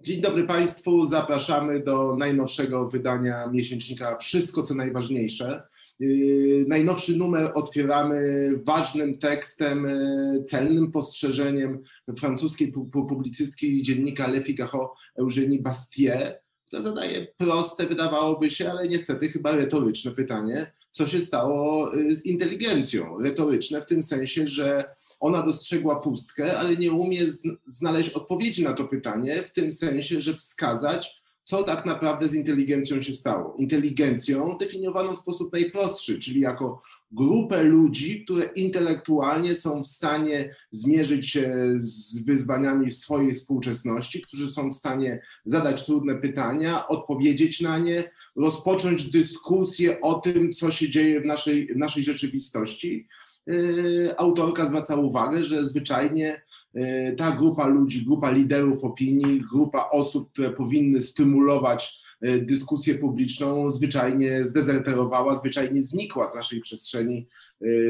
Dzień dobry Państwu, zapraszamy do najnowszego wydania miesięcznika Wszystko co najważniejsze. Yy, najnowszy numer otwieramy ważnym tekstem, yy, celnym postrzeżeniem francuskiej publicystki dziennika Le Figaro Eugénie Bastier, która zadaje proste, wydawałoby się, ale niestety chyba retoryczne pytanie, co się stało yy, z inteligencją. Retoryczne w tym sensie, że ona dostrzegła pustkę, ale nie umie znaleźć odpowiedzi na to pytanie, w tym sensie, że wskazać, co tak naprawdę z inteligencją się stało. Inteligencją definiowaną w sposób najprostszy, czyli jako grupę ludzi, które intelektualnie są w stanie zmierzyć się z wyzwaniami w swojej współczesności, którzy są w stanie zadać trudne pytania, odpowiedzieć na nie, rozpocząć dyskusję o tym, co się dzieje w naszej, w naszej rzeczywistości. Y, autorka zwraca uwagę, że zwyczajnie y, ta grupa ludzi, grupa liderów opinii, grupa osób, które powinny stymulować y, dyskusję publiczną, zwyczajnie zdezerterowała, zwyczajnie znikła z naszej przestrzeni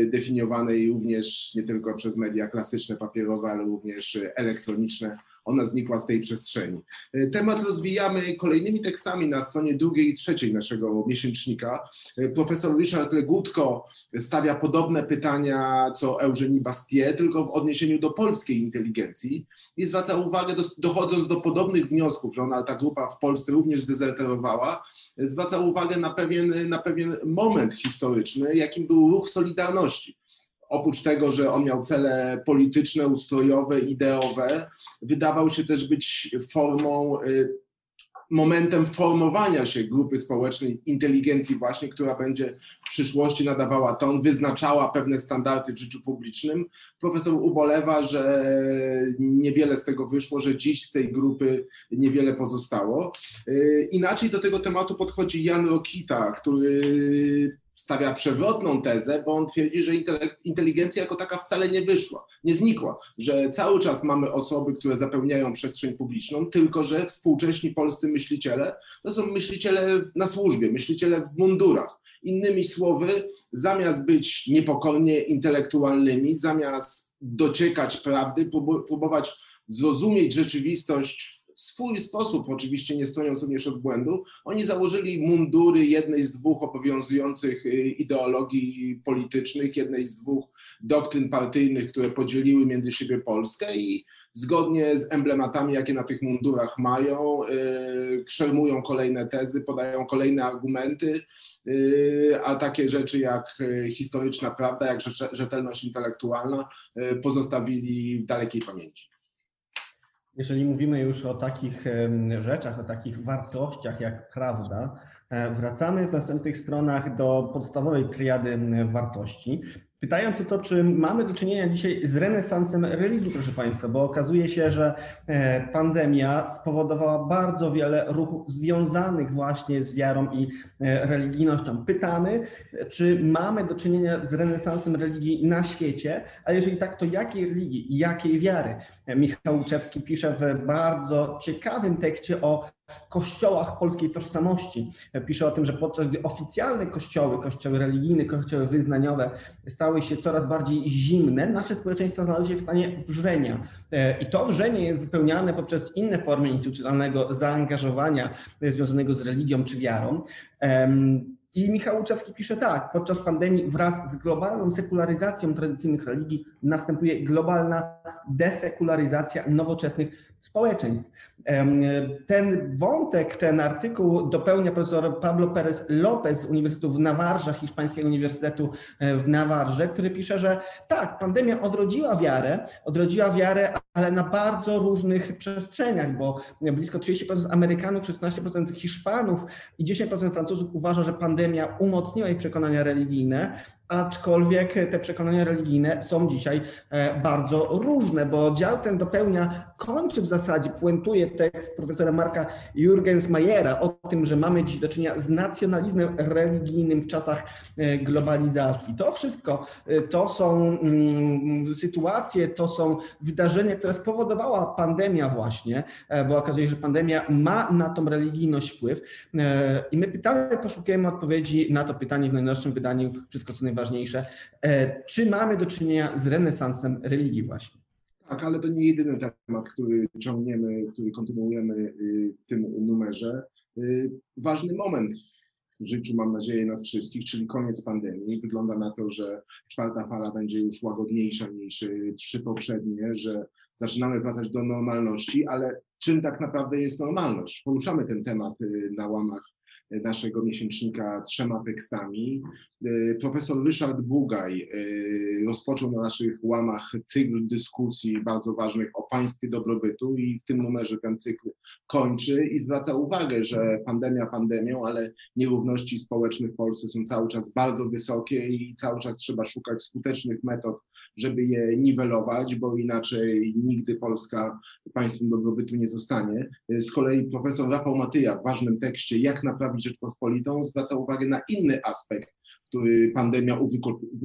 definiowanej również nie tylko przez media klasyczne, papierowe, ale również elektroniczne ona znikła z tej przestrzeni. E, temat rozwijamy kolejnymi tekstami na stronie drugiej i trzeciej naszego miesięcznika. E, profesor Richard Legutko stawia podobne pytania co Eugenie Bastier, tylko w odniesieniu do polskiej inteligencji i zwraca uwagę, dochodząc do podobnych wniosków, że ona, ta grupa w Polsce również zdezerterowała, zwraca uwagę na pewien, na pewien moment historyczny, jakim był ruch Solidarności oprócz tego, że on miał cele polityczne, ustrojowe, ideowe, wydawał się też być formą, y, momentem formowania się grupy społecznej, inteligencji właśnie, która będzie w przyszłości nadawała ton, wyznaczała pewne standardy w życiu publicznym. Profesor ubolewa, że niewiele z tego wyszło, że dziś z tej grupy niewiele pozostało. Y, inaczej do tego tematu podchodzi Jan Rokita, który stawia przewrotną tezę, bo on twierdzi, że inteligencja jako taka wcale nie wyszła, nie znikła, że cały czas mamy osoby, które zapełniają przestrzeń publiczną, tylko że współcześni polscy myśliciele to są myśliciele na służbie, myśliciele w mundurach. Innymi słowy, zamiast być niepokornie intelektualnymi, zamiast dociekać prawdy, próbować zrozumieć rzeczywistość swój sposób, oczywiście nie stojąc również od błędu, oni założyli mundury jednej z dwóch obowiązujących y, ideologii politycznych, jednej z dwóch doktryn partyjnych, które podzieliły między siebie Polskę i zgodnie z emblematami, jakie na tych mundurach mają, yy, szermują kolejne tezy, podają kolejne argumenty, yy, a takie rzeczy jak historyczna prawda, jak rzetelność intelektualna pozostawili w dalekiej pamięci. Jeżeli mówimy już o takich rzeczach, o takich wartościach jak prawda, e, wracamy w następnych stronach do podstawowej triady wartości. Pytając o to, czy mamy do czynienia dzisiaj z renesansem religii, proszę Państwa, bo okazuje się, że e, pandemia spowodowała bardzo wiele ruchów związanych właśnie z wiarą i e, religijnością. Pytamy, czy mamy do czynienia z renesansem religii na świecie, a jeżeli tak, to jakiej religii jakiej wiary? E, Michał Łuczewski pisze w bardzo ciekawym tekście o kościołach polskiej tożsamości. Pisze o tym, że podczas gdy oficjalne kościoły, kościoły religijne, kościoły wyznaniowe stały się coraz bardziej zimne, nasze społeczeństwo znalazło się w stanie wrzenia. I to wrzenie jest wypełniane poprzez inne formy instytucjonalnego zaangażowania związanego z religią czy wiarą. I Michał Łuczewski pisze tak, podczas pandemii wraz z globalną sekularyzacją tradycyjnych religii następuje globalna desekularyzacja nowoczesnych społeczeństw. Ten wątek, ten artykuł dopełnia profesor Pablo Pérez López z Uniwersytetu w Nawarze, Hiszpańskiego Uniwersytetu e, w Nawarze, który pisze, że tak, pandemia odrodziła wiarę, odrodziła wiarę, ale na bardzo różnych przestrzeniach, bo blisko 30% Amerykanów, 16% Hiszpanów i 10% Francuzów uważa, że pandemia umocniła ich przekonania religijne, aczkolwiek te przekonania religijne są dzisiaj e, bardzo różne, bo dział ten dopełnia, kończy w zasadzie, puentuje tekst profesora Marka Jurgensmajera o tym, że mamy dziś do czynienia z nacjonalizmem religijnym w czasach e, globalizacji. To wszystko e, to są mm, sytuacje, to są wydarzenia, które spowodowała pandemia właśnie, bo okazuje się, że pandemia ma na tą religijność wpływ i my pytamy, poszukujemy odpowiedzi na to pytanie w najnowszym wydaniu Wszystko co najważniejsze najważniejsze. E, czy mamy do czynienia z renesansem religii właśnie? Tak, ale to nie jedyny temat, który ciągniemy, który kontynuujemy y, w tym numerze. Y, ważny moment w życiu, mam nadzieję, nas wszystkich, czyli koniec pandemii. Wygląda na to, że czwarta fala będzie już łagodniejsza niż y, trzy poprzednie, że zaczynamy wracać do normalności, ale czym tak naprawdę jest normalność? Poruszamy ten temat na łamach naszego miesięcznika trzema tekstami. E, profesor Ryszard Bugaj e, rozpoczął na naszych łamach cykl dyskusji bardzo ważnych o państwie dobrobytu i w tym numerze ten cykl kończy i zwraca uwagę, że pandemia pandemią, ale nierówności społeczne w Polsce są cały czas bardzo wysokie i cały czas trzeba szukać skutecznych metod żeby je niwelować, bo inaczej nigdy Polska państwem dobrobytu nie zostanie. Z kolei profesor Rafał Matyja w ważnym tekście Jak naprawić Rzeczpospolitą zwraca uwagę na inny aspekt który pandemia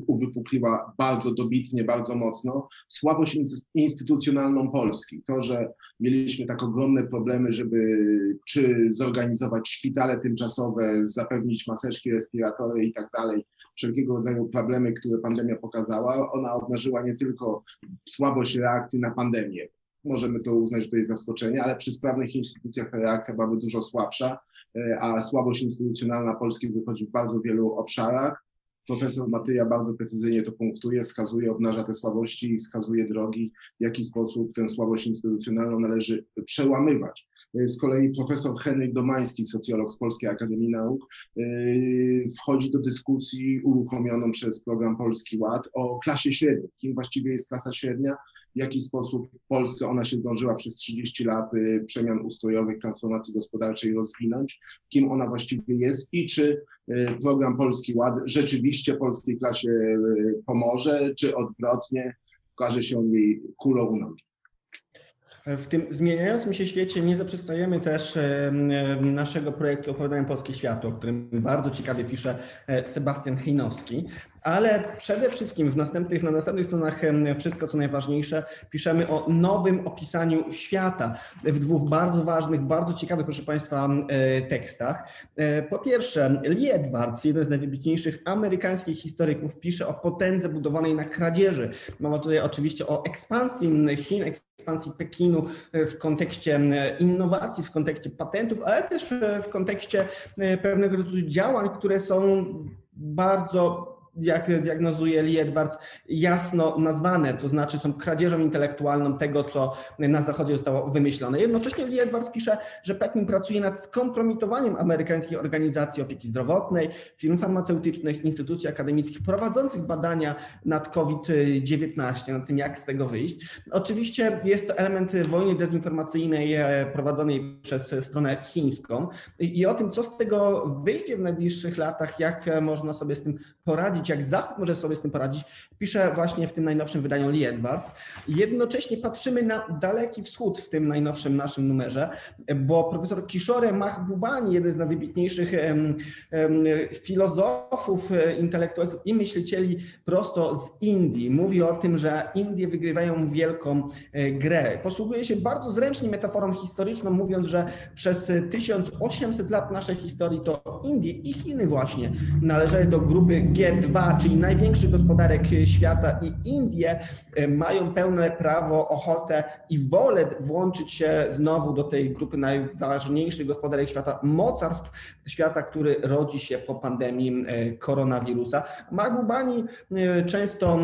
uwypukliła bardzo dobitnie, bardzo mocno, słabość instytucjonalną Polski. To, że mieliśmy tak ogromne problemy, żeby czy zorganizować szpitale tymczasowe, zapewnić maseczki, respiratory i tak dalej, wszelkiego rodzaju problemy, które pandemia pokazała, ona obnażyła nie tylko słabość reakcji na pandemię, możemy to uznać, że to jest zaskoczenie, ale przy sprawnych instytucjach ta reakcja byłaby dużo słabsza, e, a słabość instytucjonalna Polski wychodzi w bardzo wielu obszarach. Profesor Matyja bardzo precyzyjnie to punktuje, wskazuje, obnaża te słabości i wskazuje drogi, w jaki sposób tę słabość instytucjonalną należy przełamywać. E, z kolei profesor Henryk Domański, socjolog z Polskiej Akademii Nauk, e, wchodzi do dyskusji uruchomioną przez program Polski Ład o klasie średniej. Kim właściwie jest klasa średnia? w jaki sposób w Polsce ona się zdążyła przez 30 lat y, przemian ustrojowych, transformacji gospodarczej rozwinąć, kim ona właściwie jest i czy program Polski Ład rzeczywiście polskiej klasie pomoże, czy odwrotnie okaże się on jej kulą u nogi. W tym zmieniającym się świecie nie zaprzestajemy też naszego projektu Opowiadania Polskie Światło, o którym bardzo ciekawie pisze e, Sebastian Hejnowski. Ale przede wszystkim w następnych, na następnych stronach wszystko co najważniejsze piszemy o nowym opisaniu świata w dwóch bardzo ważnych, bardzo ciekawych, proszę Państwa, e, tekstach. E, po pierwsze, Lee Edwards, jeden z najwybitniejszych amerykańskich historyków, pisze o potędze budowanej na kradzieży. Mowa tutaj oczywiście o ekspansji Chin, ekspansji Pekinu e, w kontekście innowacji, w kontekście patentów, ale też w kontekście pewnego rodzaju działań, które są bardzo jak diagnozuje Lee Edwards, jasno nazwane, to znaczy są kradzieżą intelektualną tego, co na Zachodzie zostało wymyślone. Jednocześnie Lee Edwards pisze, że Pekin pracuje nad skompromitowaniem amerykańskich organizacji opieki zdrowotnej, firm farmaceutycznych, instytucji akademickich prowadzących badania nad COVID-19, nad tym, jak z tego wyjść. Oczywiście jest to element wojny dezinformacyjnej e, prowadzonej przez stronę chińską i o tym, co z tego wyjdzie w najbliższych latach, jak można sobie z tym poradzić, poradzić, jak Zachód może sobie z tym poradzić, pisze właśnie w tym najnowszym wydaniu Lee Edwards. Jednocześnie patrzymy na Daleki Wschód w tym najnowszym naszym numerze, bo profesor Kishore Mahbubani, jeden z najwybitniejszych filozofów, e, intelektualistów i myślicieli prosto z Indii, mówi o tym, że Indie wygrywają wielką e, grę. Posługuje się bardzo zręcznie metaforą historyczną, mówiąc, że przez 1800 lat naszej historii to Indie i Chiny właśnie należały do grupy G2, czyli największych gospodarek świata i Indie e, mają pełne prawo, ochotę i wolę włączyć się znowu do tej grupy najważniejszych gospodarek świata, mocarstw świata, który rodzi się po pandemii e, koronawirusa. Magubani e, często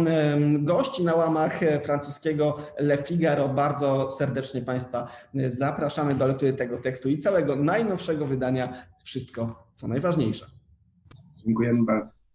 gości na łamach francuskiego Le Figaro. Bardzo serdecznie Państwa zapraszamy do lektury tego tekstu i całego najnowszego wydania Wszystko, co najważniejsze. Dziękujemy bardzo.